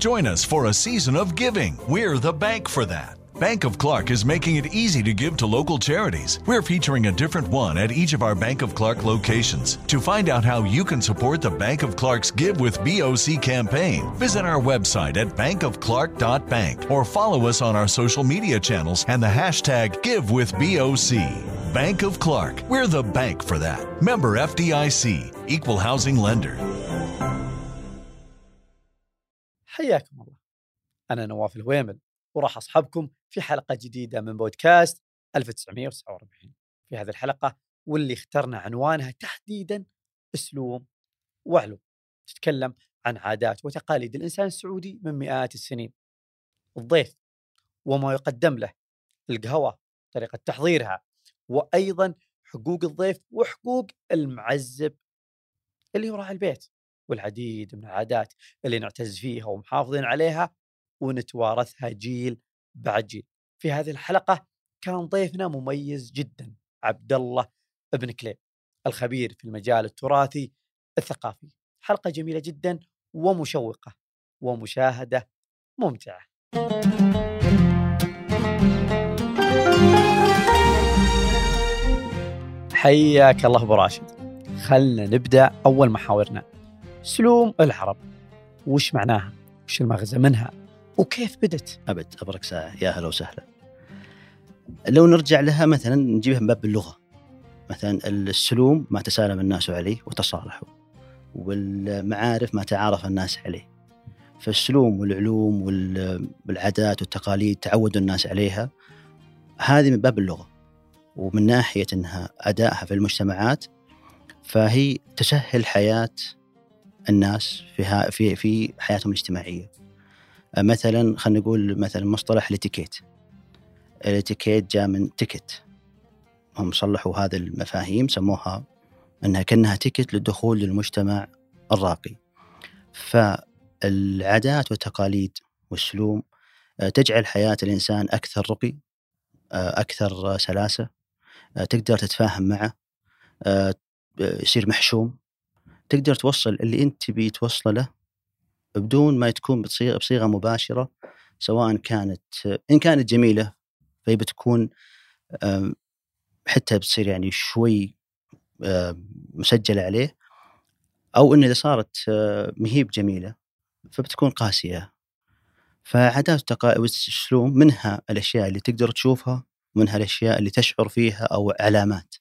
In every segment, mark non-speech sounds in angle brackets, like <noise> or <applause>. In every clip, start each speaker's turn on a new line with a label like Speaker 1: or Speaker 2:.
Speaker 1: Join us for a season of giving. We're the bank for that. Bank of Clark is making it easy to give to local charities. We're featuring a different one at each of our Bank of Clark locations. To find out how you can support the Bank of Clark's Give with BOC campaign, visit our website at bankofclark.bank or follow us on our social media channels and the hashtag GiveWithBOC. Bank of Clark. We're the bank for that. Member FDIC, Equal Housing Lender.
Speaker 2: حياكم الله. أنا نواف الهويمل وراح أصحبكم في حلقة جديدة من بودكاست 1949 في هذه الحلقة واللي اخترنا عنوانها تحديدا أسلوب وعلوم تتكلم عن عادات وتقاليد الإنسان السعودي من مئات السنين. الضيف وما يقدم له القهوة طريقة تحضيرها وأيضا حقوق الضيف وحقوق المعزب اللي هو راعي البيت. والعديد من العادات اللي نعتز فيها ومحافظين عليها ونتوارثها جيل بعد جيل. في هذه الحلقة كان ضيفنا مميز جدا عبد الله ابن كليب الخبير في المجال التراثي الثقافي. حلقة جميلة جدا ومشوقة ومشاهدة ممتعة. حياك الله أبو راشد. خلنا نبدأ أول محاورنا. سلوم العرب وش معناها؟ وش المغزى منها؟ وكيف بدت؟
Speaker 3: أبد أبرك ساعه يا هلا وسهلا. لو نرجع لها مثلا نجيبها من باب اللغة. مثلا السلوم ما تسالم الناس عليه وتصالحوا. والمعارف ما تعارف الناس عليه. فالسلوم والعلوم والعادات والتقاليد تعودوا الناس عليها. هذه من باب اللغة. ومن ناحية إنها أدائها في المجتمعات فهي تسهل حياة الناس في في في حياتهم الاجتماعية. مثلا خلينا نقول مثلا مصطلح الاتيكيت. الاتيكيت جاء من ticket. هم صلحوا هذه المفاهيم سموها إنها كأنها ticket للدخول للمجتمع الراقي. فالعادات والتقاليد والسلوم تجعل حياة الإنسان أكثر رقي أكثر سلاسة تقدر تتفاهم معه يصير محشوم تقدر توصل اللي أنت تبي توصله له بدون ما تكون بصيغه بصيغة مباشرة سواء كانت إن كانت جميلة فهي بتكون حتى بتصير يعني شوي مسجلة عليه أو إن إذا صارت مهيب جميلة فبتكون قاسية. فعادات والسلوم منها الأشياء اللي تقدر تشوفها ومنها الأشياء اللي تشعر فيها أو علامات.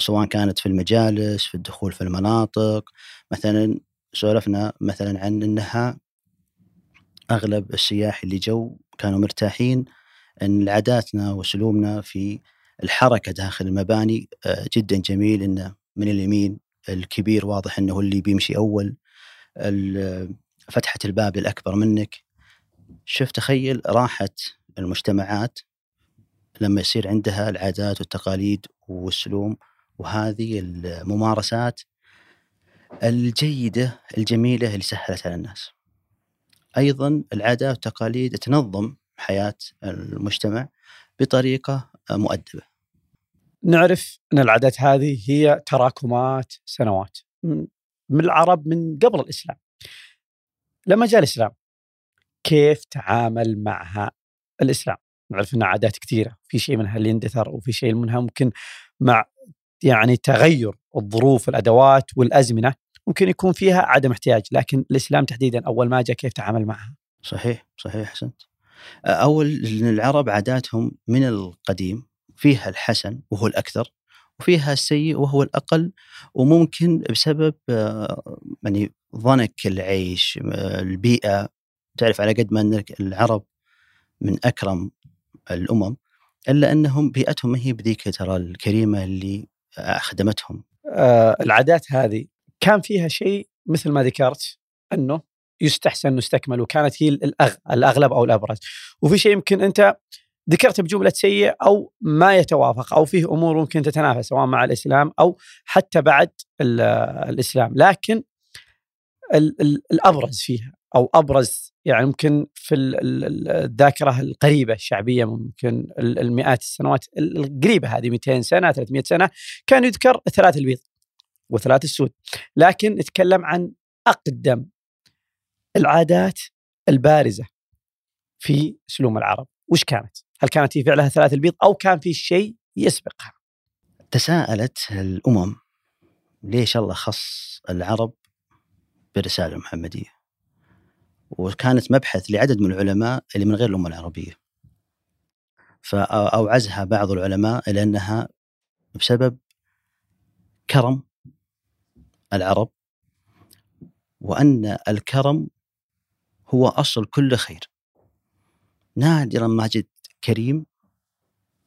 Speaker 3: سواء كانت في المجالس في الدخول في المناطق مثلا سولفنا مثلا عن إنها أغلب السياح اللي جو كانوا مرتاحين إن عاداتنا وسلومنا في الحركة داخل المباني جدا جميل إنه من اليمين الكبير واضح إنه اللي بيمشي أول فتحة الباب الأكبر منك. شوف تخيل راحه المجتمعات لما يصير عندها العادات والتقاليد والسلوم وهذه الممارسات الجيدة الجميلة اللي سهلت على الناس. أيضا العادات والتقاليد تنظم حياة المجتمع بطريقة مؤدبة.
Speaker 2: نعرف أن العادات هذه هي تراكمات سنوات. من العرب من قبل الإسلام. لما جاء الإسلام كيف تعامل معها الإسلام؟ نعرف أن عادات كثيرة. في شيء منها اللي اندثر وفي شيء منها ممكن مع يعني تغير الظروف والادوات والأزمنة ممكن يكون فيها عدم احتياج لكن الإسلام تحديدا أول ما جاء كيف تعامل معها؟
Speaker 3: صحيح صحيح أحسنت. أول العرب عاداتهم من القديم فيها الحسن وهو الأكثر وفيها السيء وهو الأقل وممكن بسبب يعني ضنك العيش البيئة. تعرف على قد ما أن العرب من أكرم الأمم إلا أنهم بيئتهم ما هي بذيك ترى الكريمة اللي خدمتهم.
Speaker 2: آه العادات هذه كان فيها شيء مثل ما ذكرت أنه يستحسن نستكمل وكانت هي الأغ... الأغلب أو الأبرز. وفي شيء يمكن أنت ذكرت بجملة سيء أو ما يتوافق أو فيه أمور ممكن تتنافس سواء مع الإسلام أو حتى بعد الإسلام. لكن ال ال الأبرز فيها. أو أبرز يعني ممكن في الذاكرة القريبة الشعبية ممكن المئات السنوات القريبة هذه 200 سنة 300 سنة كان يذكر ثلاث البيض وثلاث السود لكن نتكلم عن أقدم العادات البارزة في سلوم العرب وش كانت؟ هل كانت هي فعلها ثلاث البيض أو كان في شيء يسبقها؟
Speaker 3: تساءلت الأمم ليش الله خص العرب بالرساله المحمديه؟ وكانت مبحث لعدد من العلماء اللي من غير الأمة العربية. فأوعزها بعض العلماء إلى أنها بسبب كرم العرب وأن الكرم هو أصل كل خير. نادرا ما جد كريم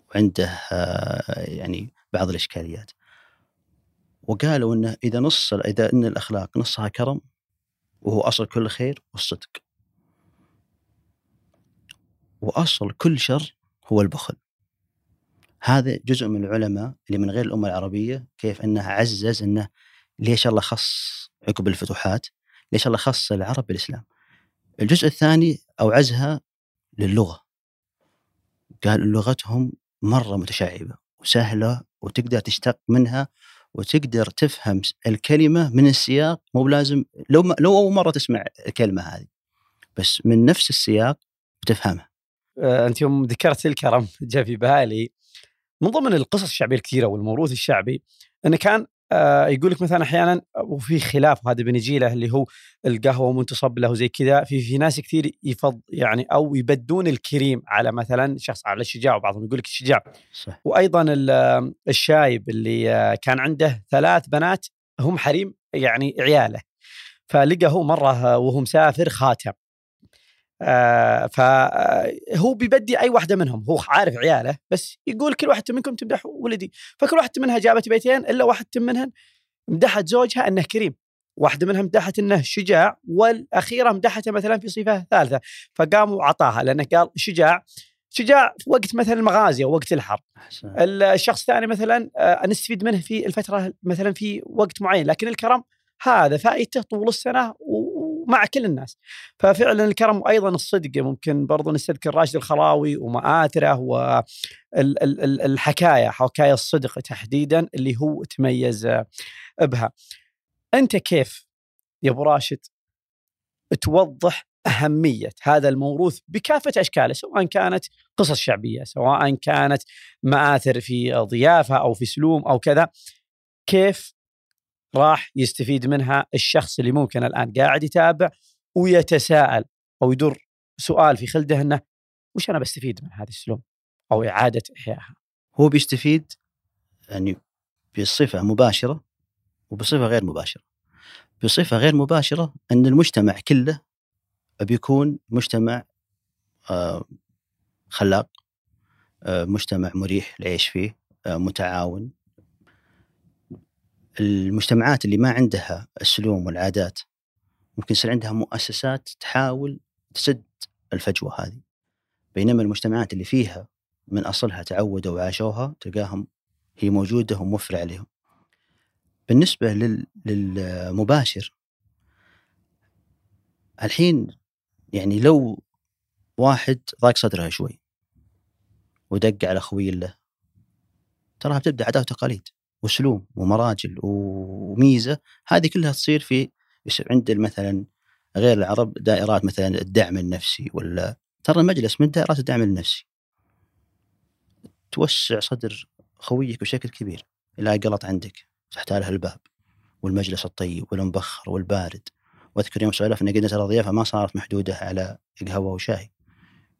Speaker 3: وعنده آه، يعني بعض الإشكاليات. وقالوا إنه إذا نص إذا إن الأخلاق نصها كرم وهو أصل كل خير والصدق. وأصل كل شر هو البخل. هذا جزء من العلماء اللي من غير الأمة العربية كيف انه عزز إنه ليش الله خص عقب الفتوحات؟ ليش الله خص العرب بالإسلام؟ الجزء الثاني أوعزها للغة. قال لغتهم مرة متشعبة وسهلة وتقدر تشتق منها وتقدر تفهم الكلمة من السياق مو بلازم لو ما لو أول مرة تسمع الكلمة هذه بس من نفس السياق بتفهمها.
Speaker 2: آه، أنت يوم ذكرت الكرم جاء في بالي من ضمن القصص الشعبية الكثيرة والموروث الشعبي انه كان آه، يقول لك مثلا أحيانا وفي خلاف وهذا بنجي له اللي هو القهوة منتصب له وزي كذا في في ناس كثير يفض يعني أو يبدون الكريم على مثلا شخص على الشجاع وبعضهم يقول لك الشجاع.
Speaker 3: صح.
Speaker 2: وأيضا ال- الشايب اللي آه، كان عنده ثلاث بنات هم حريم يعني عياله. فلقى هو مرة وهو مسافر خاتم. آه فهو بيبدي أي واحدة منهم هو عارف عياله بس يقول كل واحدة منكم تمدح ولدي. فكل واحدة منها جابت بيتين إلا واحدة منهن مدحت زوجها أنه كريم. واحدة منها مدحت أنه شجاع والأخيرة مدحته مثلا في صفة ثالثة. فقاموا عطاها لأنه قال شجاع. شجاع في وقت مثلا المغازي أو وقت الحرب. الشخص الثاني مثلا آه، نستفيد منه في الفترة مثلا في وقت معين لكن الكرم هذا فائدته طول السنة و- ومع كل الناس. ففعلا الكرم وأيضا الصدق ممكن برضو نستذكر راشد الخلاوي ومآثره والحكايه حكاية الصدق تحديدا اللي هو تميز بها. أنت كيف يا أبو راشد توضح أهمية هذا الموروث بكافة أشكاله سواء كانت قصص شعبية سواء كانت مآثر في ضيافة أو في سلوم أو كذا كيف راح يستفيد منها الشخص اللي ممكن الآن قاعد يتابع ويتساءل أو يدور سؤال في خلده إنه وش أنا بستفيد من هذه السلوم أو إعادة إحيائها
Speaker 3: هو بيستفيد يعني بصفة مباشرة وبصفة غير مباشرة. بصفة غير مباشرة إن المجتمع كله بيكون مجتمع آه، خلاق آه، مجتمع مريح العيش فيه آه، متعاون المجتمعات اللي ما عندها السلوم والعادات ممكن يصير عندها مؤسسات تحاول تسد الفجوة هذه بينما المجتمعات اللي فيها من أصلها تعودوا وعاشوها تلقاهم هي موجودة وموفره عليهم. بالنسبة لل... للمباشر الحين يعني لو واحد ضاق صدره شوي ودق على خوي له تراها بتبدأ عادات وتقاليد وسلوم ومراجل وميزة هذه كلها تصير في عند مثلا غير العرب دائرات مثلا الدعم النفسي ولا ترى المجلس من دائرات الدعم النفسي. توسع صدر خويك بشكل كبير. لا قلط عندك له الباب والمجلس الطيب والمبخر والبارد. واذكر يوم سولفنا قلنا ترى الضيافه ما صارت محدودة على قهوه وشاي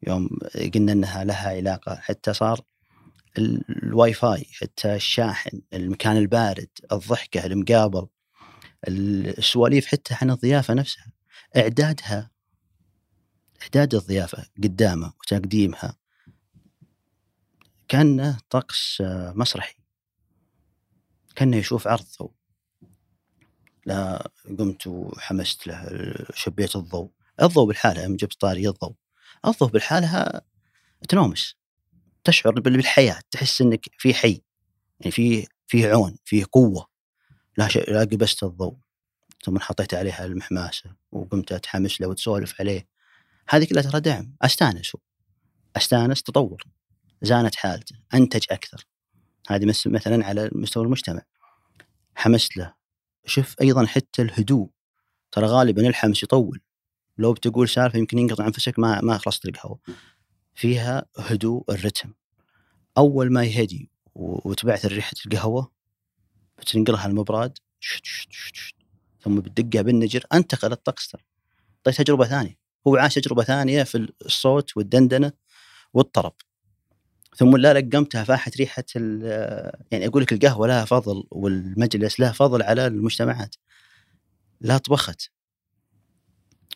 Speaker 3: يوم قلنا إنها لها علاقة حتى صار الواي فاي حتى الشاحن المكان البارد الضحكة المقابل السواليف حتى عن الضيافة نفسها إعدادها إعداد الضيافة قدامه وتقديمها كأنه طقس آه، مسرحي. كأنه يشوف عرض ضوء. لا قمت وحمست له شبيت الضوء. الضوء بالحالة يوم جبت طاري الضوء. الضوء بالحالة تنومس تشعر بال- بالحياة تحس إنك في حي يعني في في عون في قوة. لا ش... لا قبست الضوء. ثم حطيت عليها المحماسة وقمت أتحمس له وتسولف عليه. هذه كلها ترى دعم. أستانس. أستانس تطور. زانت حالته أنتج أكثر. هذه مثلا على مستوى المجتمع. حمست له. شوف أيضا حتى الهدوء. ترى غالبا الحمس يطول. لو بتقول سالفة يمكن ينقطع انفسك ما ما خلصت القهوه فيها هدوء الرتم. أول ما يهدي و- وتبعث ريحة القهوة بتنقلها المبراد شت شت شت شت ثم بتدقها بالنجر انتقل الطقس. طيب تجربة ثانية. هو عاش تجربة ثانية في الصوت والدندنة والطرب. ثم لا لقمتها فاحت ريحة يعني أقول لك القهوة لها فضل والمجلس له فضل على المجتمعات. لا طبخت.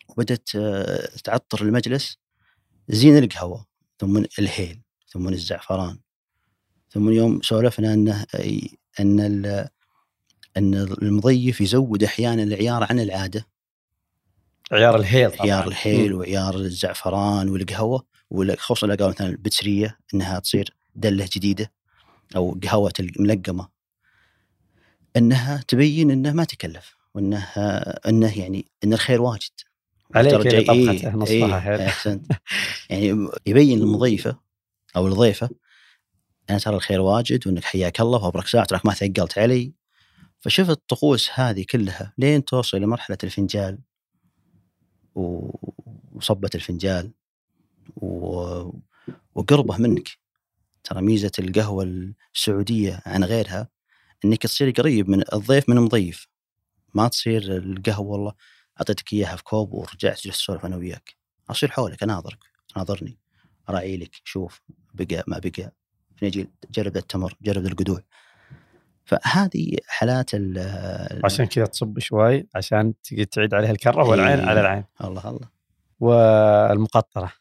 Speaker 3: وبدت آه، تعطر المجلس. زين القهوة. ثم الهيل ثم الزعفران ثم يوم سولفنا انه أن أن المضيف يزود أحيانا العيار عن العادة.
Speaker 2: عيار الهيل طبعا.
Speaker 3: عيار الهيل. وعيار الزعفران والقهوة ولا- خصوصا لو قالوا مثلا البتسريه إنها تصير دلة جديدة أو قهوة الملقمه إنها تبين إنه ما تكلف وانه إنه يعني إن الخير واجد.
Speaker 2: عليك
Speaker 3: جاي-
Speaker 2: طبخته
Speaker 3: إيه
Speaker 2: حيل.
Speaker 3: أحسنت. يعني يبين للمضيفه أو الضيفة أنا ترى الخير واجد وأنك حياك الله وأبرك ساعه تراك ما ثقلت علي. فشوف الطقوس هذه كلها لين توصل لمرحله الفنجال و- وصبه الفنجال و... وقربه منك. ترى ميزة القهوة السعودية عن غيرها إنك تصير قريب من الضيف من المضيف. ما تصير القهوة والله أعطيتك إياها في كوب ورجعت جلست أسولف أنا وياك. أصير حولك اناظرك تناظرني اراعي لك شوف بقى ما بقى. نجي جرب التمر جرب القدوع. فهذه حالات ال
Speaker 2: عشان كذا تصب شوي عشان تعيد عليها الكرة والعين
Speaker 3: إيه.
Speaker 2: على العين.
Speaker 3: الله الله.
Speaker 2: والمقطرة.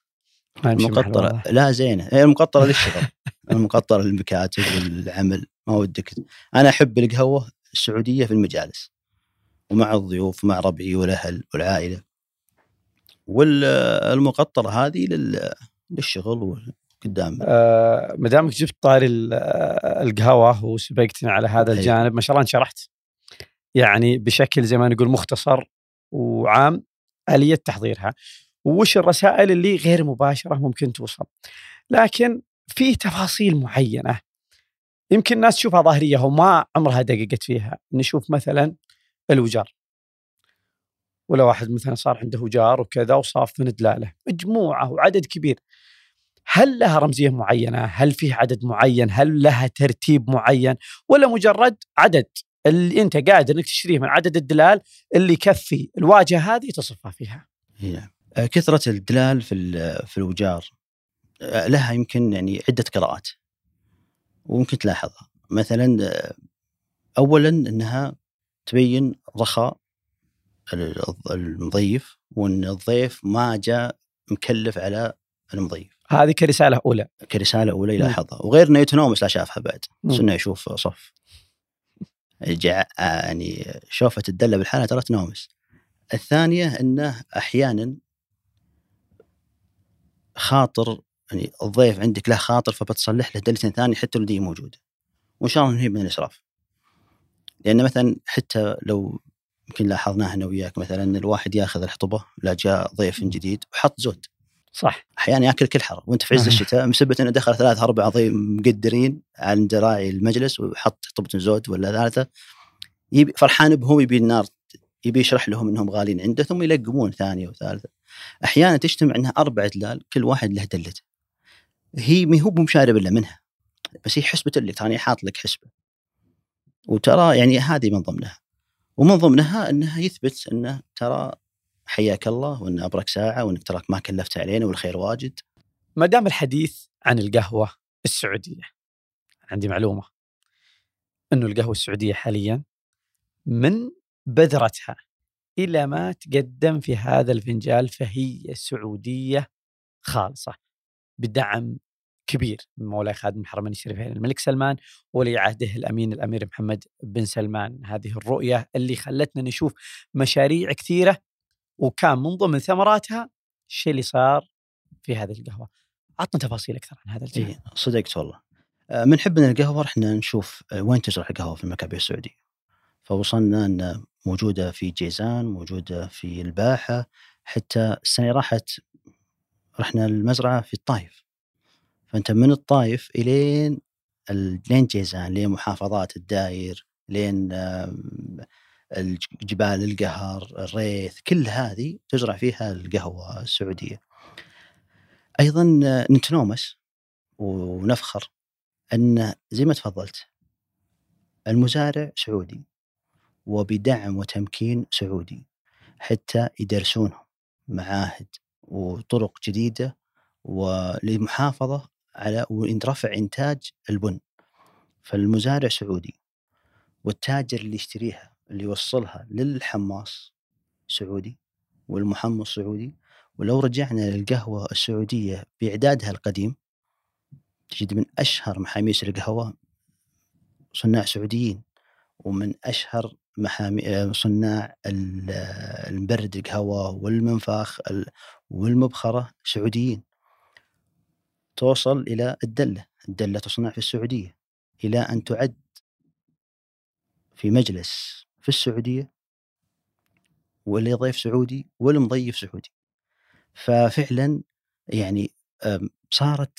Speaker 3: المقطرة. لا زينة. هي المقطرة للشغل. <laughs> المقطرة للمكاتب والعمل. ما ودك. أنا أحب القهوة السعودية في المجالس. ومع الضيوف ومع ربعي والأهل والعائلة. والمقطرة هذه لل- للشغل وقدام
Speaker 2: آه، ما دامك جبت طاري ال- القهوة وسبقتنا على هذا
Speaker 3: أي.
Speaker 2: الجانب. ما شاء الله انشرحت. يعني بشكل زي ما نقول مختصر وعام آلية تحضيرها. وش الرسائل اللي غير مباشرة ممكن توصل؟ لكن في تفاصيل معينة. يمكن الناس تشوفها ظاهرية وما عمرها دققت فيها. نشوف مثلا الوجار ولا واحد مثلا صار عنده وجار وكذا وصاف من دلاله مجموعة وعدد كبير هل لها رمزية معينة؟ هل فيه عدد معين؟ هل لها ترتيب معين؟ ولا مجرد عدد اللي أنت قادر إنك تشتريه من عدد الدلال اللي يكفي الواجهة هذه تصفها فيها.
Speaker 3: نعم. كثرة الدلال في في الوجار آه، لها يمكن يعني عدة قراءات وممكن تلاحظها مثلا آه، أولا أنها تبين رخاء ال- المضيف وأن الضيف ما جاء مكلف على المضيف
Speaker 2: هذه كرسالة أولى.
Speaker 3: كرسالة أولى
Speaker 2: مم.
Speaker 3: يلاحظها وغير أنه يتنومس لا شافها بعد. بس أنه يشوف صف. آه، يعني شوفة الدلة بالحالة ترى تنومس الثانية أنه أحيانا خاطر يعني الضيف عندك له خاطر فبتصلح له دلتين ثانية حتى لو دي موجودة وإن شاء الله هي من الإسراف لأن مثلا حتى لو يمكن لاحظناها أنا وياك مثلا الواحد ياخذ الحطبة لا جاء ضيف جديد وحط زود.
Speaker 2: صح.
Speaker 3: أحيانا يأكل كل حر وأنت في عز
Speaker 2: آه.
Speaker 3: الشتاء مسبه إنه دخل ثلاث أربع ضيف مقدرين عند راعي المجلس وحط طبة زود ولا ثلاثة يبي فرحان بهم يبي النار يبي يشرح لهم إنهم غاليين عنده ثم يلقمون ثانية وثالثة. أحيانا تجتمع إنها أربع دلال كل واحد له دلته. هي ما هو بمشارب إلا منها بس هي حسبة لك تراني حاط لك حسبة. وترى يعني هذه من ضمنها. ومن ضمنها إنها يثبت انه ترى حياك الله وإن أبرك ساعة وإنك تراك ما كلفت علينا والخير واجد.
Speaker 2: ما دام الحديث عن القهوة السعودية عندي معلومة. إنه القهوة السعودية حاليا من بذرتها إلى ما تقدم في هذا الفنجال فهي سعودية خالصة بدعم كبير من مولاي خادم الحرمين الشريفين الملك سلمان ولي عهده الأمين الأمير محمد بن سلمان. هذه الرؤية اللي خلتنا نشوف مشاريع كثيرة وكان من ضمن ثمراتها الشيء اللي صار في هذه القهوة. عطنا تفاصيل أكثر عن هذا الجانب
Speaker 3: إيه صدقت والله آه، من حبنا القهوه رحنا نشوف آه، وين تزرع القهوة في المكابئ السعوديه فوصلنا أن موجودة في جيزان موجودة في الباحة حتى السنة راحت رحنا المزرعة في الطايف. فأنت من الطايف إلين ال- لين جيزان لين محافظات الداير لين الجبال القهر الريث كل هذه تزرع فيها القهوة السعودية. أيضا نتنومس ونفخر أن زي ما تفضلت المزارع سعودي وبدعم وتمكين سعودي حتى يدرسونهم معاهد وطرق جديدة وللمحافظة على رفع إنتاج البن. فالمزارع سعودي والتاجر اللي يشتريها اللي يوصلها للحماص سعودي والمحمص سعودي ولو رجعنا للقهوة السعودية بإعدادها القديم تجد من أشهر محاميس القهوة صناع سعوديين ومن أشهر محامي صناع المبرد القهوة والمنفاخ والمبخرة سعوديين. توصل إلى الدلة الدلة تصنع في السعودية إلى أن تعد في مجلس في السعودية واللي ضيف سعودي والمضيف سعودي. ففعلا يعني صارت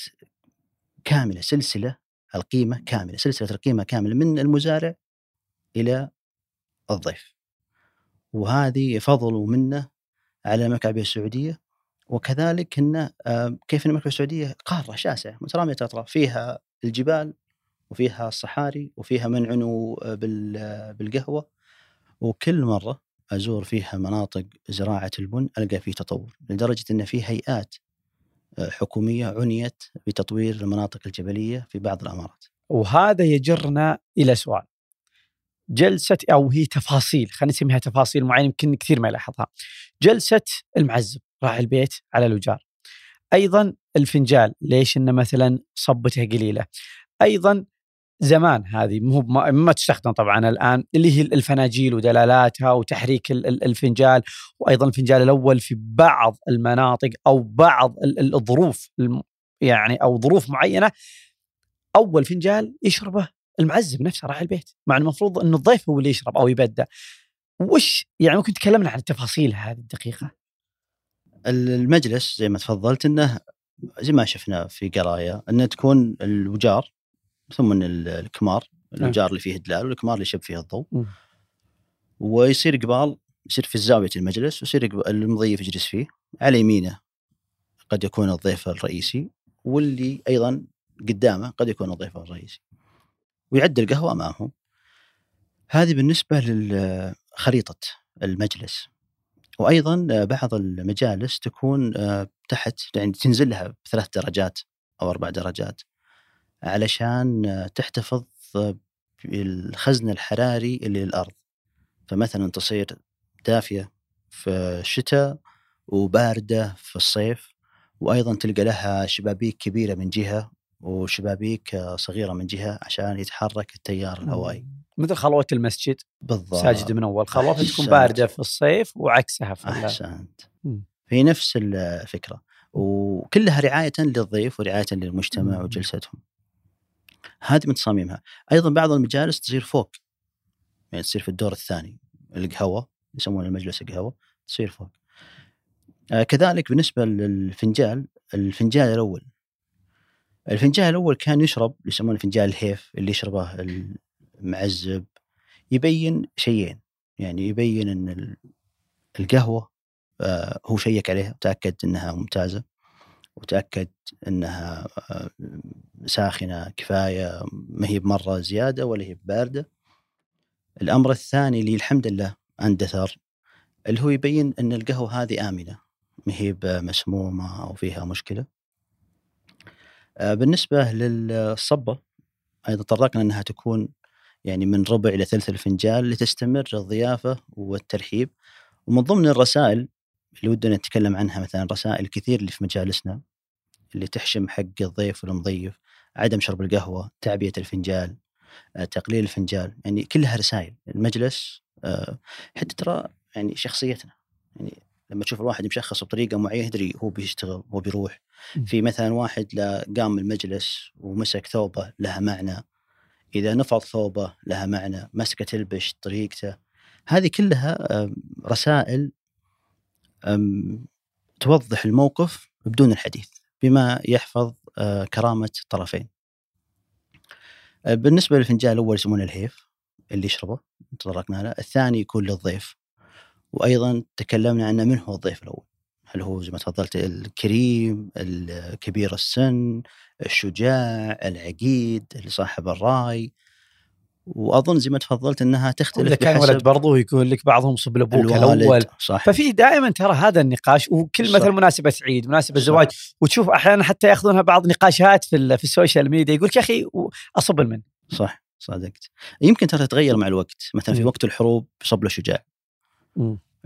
Speaker 3: كاملة سلسلة القيمة كاملة سلسلة القيمة كاملة من المزارع إلى الضيف. وهذه فضل ومنة على المملكة العربية السعودية وكذلك ان كيف إن المملكة السعودية قارة شاسعة مترامية الأطراف فيها الجبال وفيها الصحاري وفيها منعنو بالقهوة. وكل مرة أزور فيها مناطق زراعة البن ألقى فيه تطور لدرجة أن في هيئات حكومية عنيت بتطوير المناطق الجبلية في بعض الأمارات.
Speaker 2: وهذا يجرنا إلى سؤال. جلسة أو هي تفاصيل خلينا نسميها تفاصيل معينة يمكن كثير ما يلاحظها. جلسة المعزب. راعي البيت على الوجار. أيضا الفنجال ليش إنه مثلا صبته قليلة. أيضا زمان هذه مو ما, ما تستخدم طبعا الآن اللي هي الفناجيل ودلالاتها وتحريك الفنجال وأيضا الفنجال الأول في بعض المناطق أو بعض الظروف يعني أو ظروف معينة أول فنجال يشربه المعزب نفسه راعي البيت. مع المفروض انه الضيف هو اللي يشرب أو يبدأ. وش يعني ممكن تكلمنا عن التفاصيل هذه الدقيقة؟
Speaker 3: المجلس زي ما تفضلت إنه زي ما شفنا في قراية إنه تكون الوجار ثم الكمار نعم. الوجار اللي فيه دلال والكمار اللي يشب فيه الضوء. ويصير قبال يصير في زاوية المجلس ويصير المضيف يجلس فيه. على يمينه قد يكون الضيف الرئيسي واللي أيضا قدامه قد يكون الضيف الرئيسي. ويعد القهوة امامهم هذه بالنسبة لخريطه المجلس. وأيضا بعض المجالس تكون آه، تحت يعني تنزل لها بثلاث درجات أو أربع درجات علشان تحتفظ بالخزن الحراري اللي للأرض. فمثلا تصير دافية في الشتاء وباردة في الصيف وأيضا تلقى لها شبابيك كبيرة من جهة وشبابيك صغيرة من جهة عشان يتحرك التيار الهوائي.
Speaker 2: مثل خلوه المسجد؟
Speaker 3: بالضبط.
Speaker 2: ساجد من أول. خلوه تكون باردة في الصيف وعكسها في
Speaker 3: أحسنت. في نفس الفكرة. وكلها رعاية للضيف ورعاية للمجتمع وجلستهم. هذه من تصاميمها. أيضا بعض المجالس تصير فوق. يعني تصير في الدور الثاني. القهوة يسمونه المجلس القهوة تصير فوق. آه كذلك بالنسبة للفنجال الفنجال الأول. الفنجال الأول كان يشرب يسمونه فنجال الهيف اللي يشربه المعزب يبين شيئين يعني يبين إن القهوة آه هو شيك عليها وتأكد إنها ممتازة وتأكد إنها آه، ساخنة كفاية ما هي بمرة زيادة ولا هي باردة. الأمر الثاني اللي الحمد لله اندثر اللي هو يبين إن القهوة هذه آمنة ما هي مسمومه أو فيها مشكلة. آه، بالنسبة للصبة أيضا طرقنا إنها تكون يعني من ربع إلى ثلث الفنجان لتستمر الضيافة والترحيب. ومن ضمن الرسائل اللي ودنا نتكلم عنها مثلا رسائل كثير اللي في مجالسنا اللي تحشم حق الضيف والمضيف عدم شرب القهوة تعبية الفنجال آه، تقليل الفنجال يعني كلها رسائل. المجلس آه، حتى ترى يعني شخصيتنا يعني لما تشوف الواحد مشخص بطريقة معينه يدري هو بيشتغل هو بيروح. في مثلا واحد لا قام المجلس ومسك ثوبه لها معنى. إذا نفض ثوبه لها معنى مسكه تلبش طريقته. هذه كلها رسائل توضح الموقف بدون الحديث بما يحفظ آه، كرامة الطرفين آه، بالنسبة للفنجان الأول يسمونه الهيف اللي يشربه تطرقنا له الثاني يكون للضيف. وأيضا تكلمنا عنه من هو الضيف الأول هل هو زي ما تفضلت الكريم الكبير السن الشجاع العقيد اللي صاحب الراي وأظن زي ما تفضلت إنها تختلف
Speaker 2: اذا كان ولد برضه يقول لك بعضهم صب
Speaker 3: لأبوك.
Speaker 2: الأول
Speaker 3: صح
Speaker 2: ففي دائما ترى هذا النقاش وكل. مثلا مناسبة عيد
Speaker 3: مناسبة.
Speaker 2: زواج وتشوف أحيانا حتى يأخذونها بعض نقاشات في في ال social media يقول لك يا أخي أصب لمن
Speaker 3: صح صدقت يمكن ترى تتغير مع الوقت مثلا في
Speaker 2: مم.
Speaker 3: وقت الحروب صب له شجاع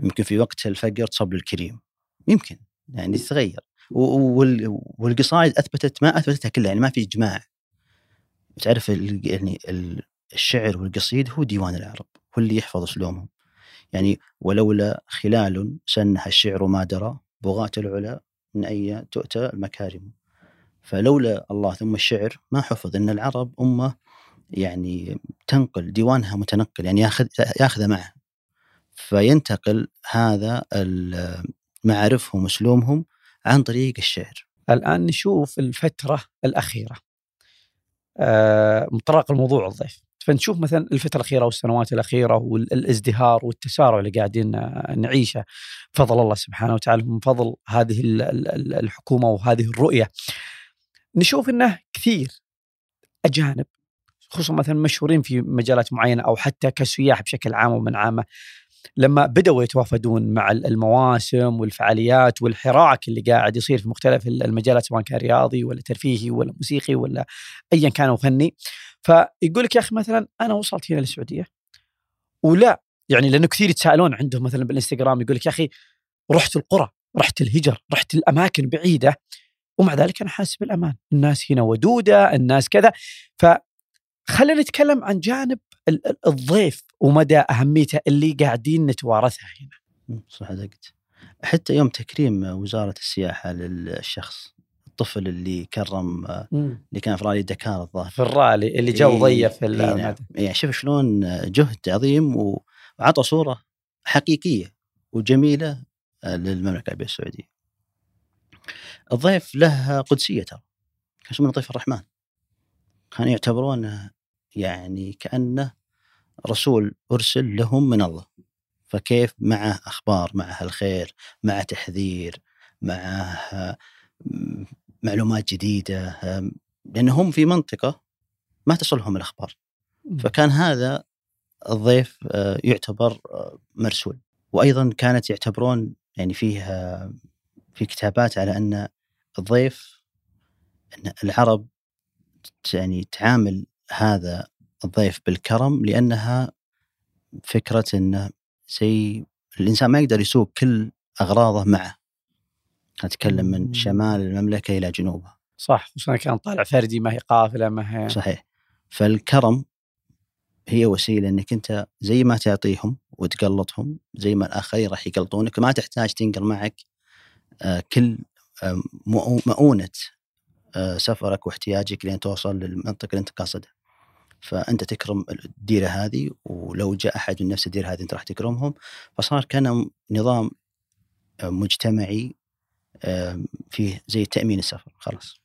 Speaker 3: يمكن في وقت الفقر تصب الكريم يمكن يعني تتغير والقصائد أثبتت ما أثبتتها كلها يعني ما في إجماع. تعرف يعني ال- الشعر والقصيد هو ديوان العرب هو اللي يحفظ أسلوبهم. يعني ولولا خلال سنها الشعر ما درى بغاة العلا من اي تؤتى المكارم. فلولا الله ثم الشعر ما حفظ إن العرب أمة يعني تنقل ديوانها متنقل يعني ياخذ ياخذ معه. فينتقل هذا معارفهم وأسلوبهم عن طريق الشعر.
Speaker 2: الآن نشوف الفترة الأخيرة. آه، مطرق الموضوع الضيف. فنشوف مثلا الفترة الأخيرة والسنوات الأخيرة والازدهار والتسارع اللي قاعدين نعيشه. بفضل الله سبحانه وتعالى من فضل هذه ال- ال- ال- الحكومة وهذه الرؤية. نشوف إنه كثير أجانب خصوصا مثلا مشهورين في مجالات معينة أو حتى كسياح بشكل عام ومن عامة لما بدأوا يتوافدون مع المواسم والفعاليات والحراك اللي قاعد يصير في مختلف المجالات سواء كان رياضي ولا ترفيهي ولا موسيقي ولا ايا كان فني فيقول لك يا أخي مثلا أنا وصلت هنا للسعودية ولا يعني لأنه كثير يتساءلون عندهم مثلا بالإنستغرام يقول لك يا أخي رحت القرى رحت الهجر رحت الأماكن بعيدة ومع ذلك أنا حاسس بالأمان الناس هنا ودودة الناس كذا فخلينا نتكلم عن جانب ال- ال- الضيف ومدى اهميته اللي قاعدين نتوارثها هنا.
Speaker 3: صدقت حتى يوم تكريم وزارة السياحة للشخص الطفل اللي كرم اللي كان في رالي دكار الظاهر.
Speaker 2: في الرالي اللي جو
Speaker 3: إيه،
Speaker 2: ضيف
Speaker 3: إيه نعم. يعني شوف شلون جهد عظيم وعطى صورة حقيقية وجميلة للمملكة العربية السعودية. الضيف له قدسية ترى كان اسمه ضيف الرحمن. كانوا يعتبرونه يعني كأنه رسول أرسل لهم من الله. فكيف معه أخبار معه الخير معه تحذير معه م- معلومات جديدة لأنهم في منطقة ما تصلهم الأخبار. فكان هذا الضيف آه، يعتبر آه، مرسول. وأيضا كانت يعتبرون يعني فيها في كتابات على أن الضيف أن العرب يعني تعامل هذا الضيف بالكرم لأنها فكرة إنه زي الإنسان ما يقدر يسوق كل أغراضه معه أتكلم من. شمال المملكة إلى جنوبها
Speaker 2: صح خصوصا كان طالع فردي ما هي قافلة ما هي
Speaker 3: صحيح فالكرم هي وسيلة إنك أنت زي ما تعطيهم وتقلطهم زي ما الآخرين راح يقلطونك ما تحتاج تنقل معك آه، كل آه، مؤو- مؤونة آه، سفرك واحتياجك لين توصل للمنطقة اللي أنت قاصدها. فأنت تكرم الديرة هذه ولو جاء أحد من نفس الديرة هذه أنت راح تكرمهم. فصار كان نظام آه، مجتمعي فيه زي تأمين السفر خلاص.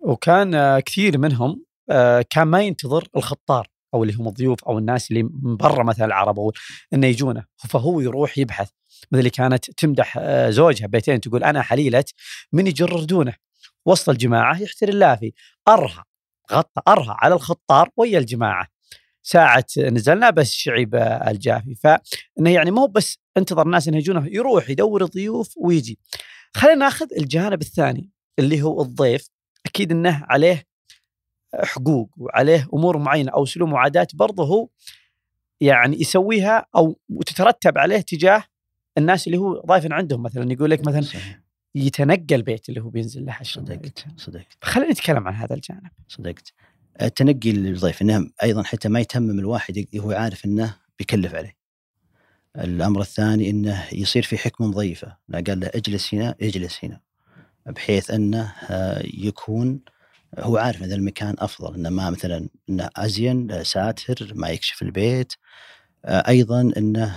Speaker 2: وكان آه، كثير منهم آه، كان ما ينتظر الخطار أو اللي هم الضيوف أو الناس اللي من برا مثلا العرب أو إنه يجونه. فهو يروح يبحث. مثل اللي كانت تمدح زوجها بيتين تقول أنا حليلة من يجر دونه وسط الجماعة يحتري اللافي أرهى. غطى أرهى على الخطار ويا الجماعة. ساعة نزلنا بس شعب الجافي. فإنه يعني مو بس انتظر الناس إنه يجونه يروح يدور الضيوف ويجي. خلينا ناخذ الجانب الثاني اللي هو الضيف. أكيد إنه عليه حقوق وعليه أمور معينة أو سلوك وعادات برضه هو يعني يسويها أو وتترتب عليه تجاه الناس اللي هو ضايف عندهم. مثلا يقول لك مثلا
Speaker 3: صحيح.
Speaker 2: يتنقى البيت اللي هو بينزل له عشان
Speaker 3: صدقت صدقت
Speaker 2: خلينا نتكلم عن هذا الجانب.
Speaker 3: صدقت التنقي للضيف إنه أيضا حتى ما يتمم الواحد هو عارف إنه بيكلف عليه. الأمر الثاني إنه يصير في حكمه مضيفة. لا قال له اجلس هنا اجلس هنا. بحيث أنه آه، يكون هو عارف إن المكان أفضل. إنه ما مثلا إنه أزين آه، ساتر ما يكشف البيت. آه، أيضا إنه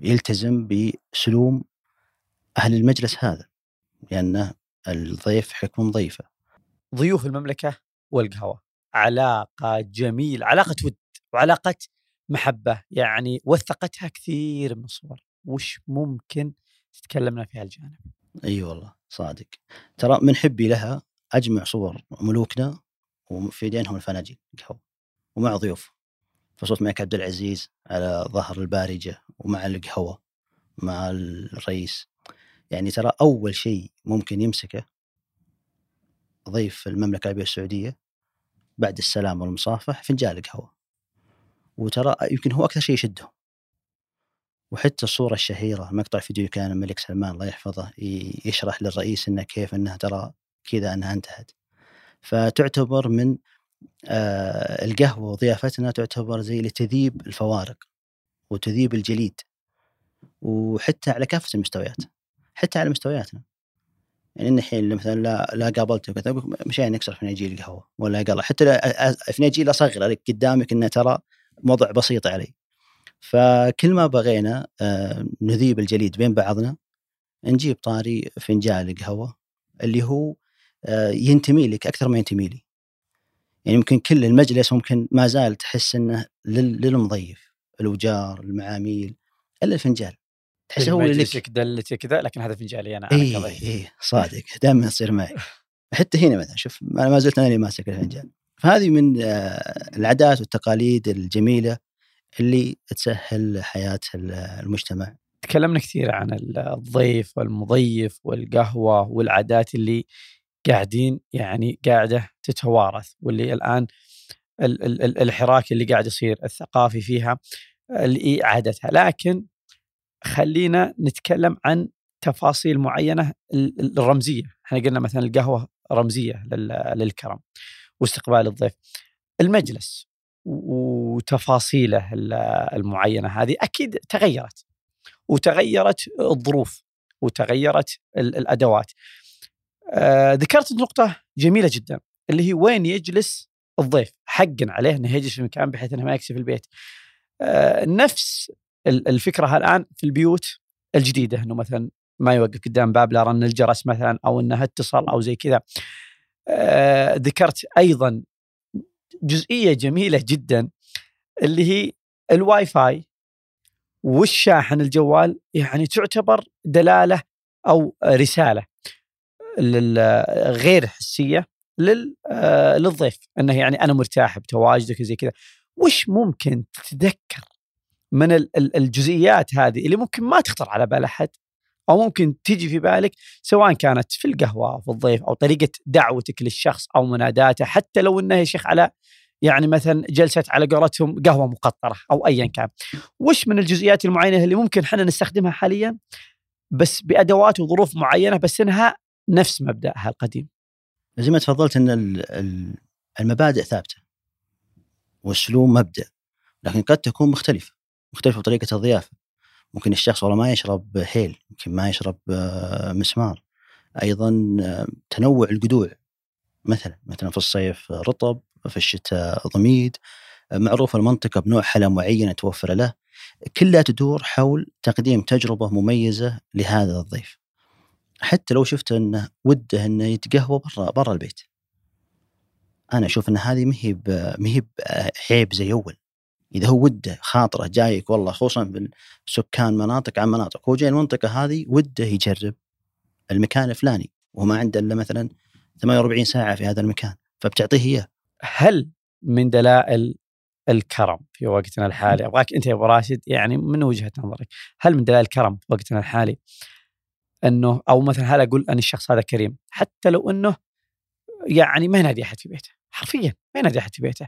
Speaker 3: يلتزم بسلوم أهل المجلس هذا لأنه الضيف حكم مضيفه
Speaker 2: ضيوف المملكة والقهوة علاقة جميلة علاقة ود وعلاقة محبة يعني وثقتها كثير من الصور. وش ممكن تتكلمنا في هالجانب
Speaker 3: إي أيوة والله صادق. ترى من حبي لها أجمع صور ملوكنا وفي يدينهم الفناجين قهوه ومع ضيوف. فصوت الملك عبد العزيز على ظهر البارجة ومع القهوة مع الرئيس. يعني ترى أول شيء ممكن يمسكه ضيف المملكة العربية السعودية بعد السلام والمصافح فنجان القهوة. وترى يمكن هو أكثر شيء يشدهم وحتى الصورة الشهيرة مقطع فيديو كان الملك سلمان الله يحفظه يشرح للرئيس إنه كيف إنها ترى كذا إنها انتهت. فتعتبر من آه القهوة وضيافتنا تعتبر زي لتذيب الفوارق وتذيب الجليد. وحتى على كافة المستويات. حتى على مستوياتنا. يعني إن الحين مثلا لا لا قابلته كذا مشان نكسر فناجيل القهوه ولا قال حتى فناجيل اصغر عليك قدامك إنه ترى موضوع بسيط علي فكل ما بغينا آه، نذيب الجليد بين بعضنا نجيب طاري فنجان القهوة اللي هو آه، ينتمي لك أكثر ما ينتمي لي. يعني يمكن كل المجلس ممكن ما زال تحس إنه للمضيف الوجار المعاميل إلا الفنجان.
Speaker 2: تحس هو اللي لك دلتي كذا لكن هذا فنجاني أنا
Speaker 3: اي اي صادق دائما تصير معي. حتى هنا مثلا شوف أنا ما زلت أنا اللي ماسك الفنجان. فهذه من آه، العادات والتقاليد الجميلة اللي تسهل حياة المجتمع.
Speaker 2: تكلمنا كثير عن الضيف والمضيف والقهوة والعادات اللي قاعدين يعني قاعدة تتوارث واللي الآن الحراك اللي قاعد يصير الثقافي فيها لاعادتها لكن خلينا نتكلم عن تفاصيل معينة الرمزية. إحنا قلنا مثلا القهوة رمزية للكرم واستقبال الضيف. المجلس وتفاصيله المعينة هذه أكيد تغيرت وتغيرت الظروف وتغيرت الأدوات. آه ذكرت نقطة جميلة جدا اللي هي وين يجلس الضيف؟ حقا عليه إنه يجلس في مكان بحيث إنه ما يكسي في البيت. آه نفس الفكرة الآن في البيوت الجديدة إنه مثلا ما يوقف قدام باب لا رن الجرس مثلا أو إنه اتصل أو زي كذا. آه ذكرت أيضا جزئية جميلة جدا اللي هي الواي فاي والشاحن الجوال يعني تعتبر دلالة أو رسالة غير حسية آه، للضيف إنه يعني أنا مرتاح بتواجدك زي كذا. وش ممكن تتذكر من الجزئيات هذه اللي ممكن ما تخطر على بال أحد أو ممكن تيجي في بالك سواء كانت في القهوة في الضيف أو طريقة دعوتك للشخص أو مناداته حتى لو إنه يا شيخ على يعني مثلا جلسة على قولتهم قهوة مقطرة أو ايا كان. وش من الجزئيات المعينة اللي ممكن إحنا نستخدمها حاليا بس بأدوات وظروف معينة بس إنها نفس مبدأها القديم.
Speaker 3: زي ما تفضلت إن المبادئ ثابتة والاسلوب مبدأ لكن قد تكون مختلفة مختلفة بطريقة الضيافة. ممكن الشخص والله ما يشرب هيل ممكن ما يشرب آه، مسمار. أيضا آه، تنوع القدوع مثلا مثلا في الصيف رطب في الشتاء ضميد. معروف المنطقة بنوع حلا معينة توفر له. كلها تدور حول تقديم تجربة مميزة لهذا الضيف. حتى لو شفت إنه وده إنه يتقهوى برا برا البيت. أنا أشوف إن هذه ما هي ما هي عيب زي أول. إذا هو وده خاطره جايك والله خصوصا سكان مناطق عن مناطق. هو جاي المنطقة هذه وده يجرب المكان الفلاني وما عنده إلا مثلا 48 ساعة في هذا المكان فبتعطيه إياه.
Speaker 2: هل من دلائل الكرم في وقتنا الحالي؟ أبغاك أنت يا أبو راشد يعني من وجهة نظرك هل من دلائل الكرم في وقتنا الحالي أنه أو مثلا هل أقول أن الشخص هذا كريم؟ حتى لو أنه يعني ما ينادي أحد في بيته حرفيا ما ينادي أحد في بيته.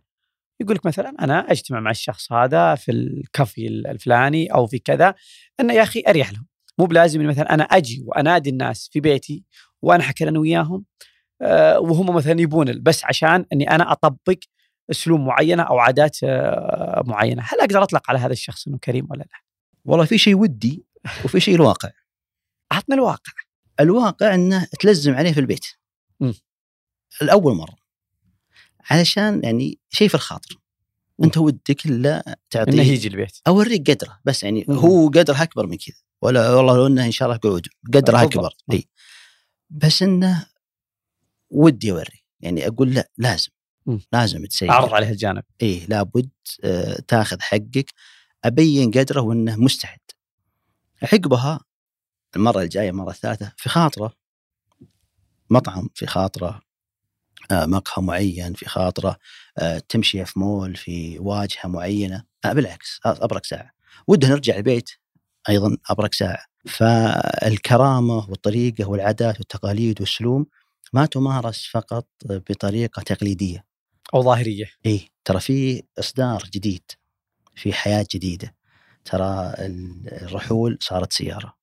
Speaker 2: يقول لك مثلا أنا أجتمع مع الشخص هذا في الكافي الفلاني أو في كذا انه يا أخي أريح لهم مو بلازم مثلا أنا أجي وأنادي الناس في بيتي وأنا حكي أنا وياهم أه وهم مثلا يبون بس عشان إني أنا أطبق أسلوب معينة أو عادات أه معينة، هل أقدر أطلق على هذا الشخص إنه كريم ولا لا؟
Speaker 3: والله في شيء ودي وفي شيء الواقع.
Speaker 2: عطنا الواقع.
Speaker 3: الواقع إنه تلزم عليه في البيت. م. الأول مرة. علشان يعني شيء في الخاطر. أنت ودك إلا تعطيه
Speaker 2: إنه يجي البيت.
Speaker 3: أوريك قدره بس يعني مم. هو قدره أكبر من كذا. ولا والله لو إنه إن شاء الله قعود قدره أكبر. إي. بس إنه ودي اوري يعني أقول لا لازم.
Speaker 2: مم.
Speaker 3: لازم تسير
Speaker 2: اعرض عليه الجانب.
Speaker 3: إيه لابد آه، تاخذ حقك. أبين قدره وإنه مستعد. عقبها المرة الجاية المرة الثالثة في خاطره. مطعم في خاطره. مقهى معين في خاطره آه، تمشي في مول في واجهة معينة. آه، بالعكس أبرك ساعة. وده نرجع البيت أيضا أبرك ساعة. فالكرامة والطريقة والعادات والتقاليد والسلوم ما تمارس فقط بطريقة تقليدية.
Speaker 2: أو ظاهرية.
Speaker 3: إيه ترى في إصدار جديد في حياة جديدة. ترى الرحول صارت سيارة.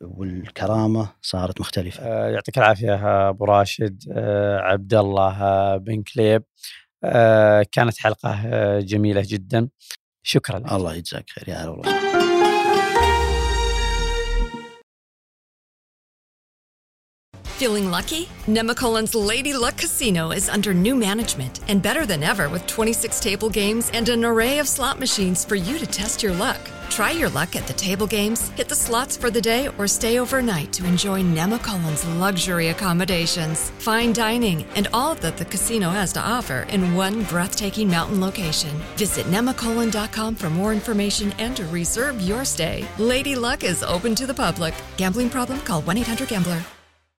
Speaker 3: والكرامة صارت مختلفة.
Speaker 2: آه، يعطيك العافية أبو راشد. آه، عبد الله آه، بن كليب. كانت حلقة جميلة جدا. شكرا لك.
Speaker 3: الله يجزاك خير يا هلا والله.
Speaker 4: Feeling lucky? Nemacolin's Lady Luck Casino is under new management and better than ever with 26 table games and an array of slot machines for you to test your luck. Try your luck at the table games, hit the slots for the day, or stay overnight to enjoy Nemacolin's luxury accommodations, fine dining, and all that the casino has to offer in one breathtaking mountain location. Visit nemacolin.com for more information and to reserve your stay. Lady Luck is open to the public. Gambling problem? Call 1 800 Gambler.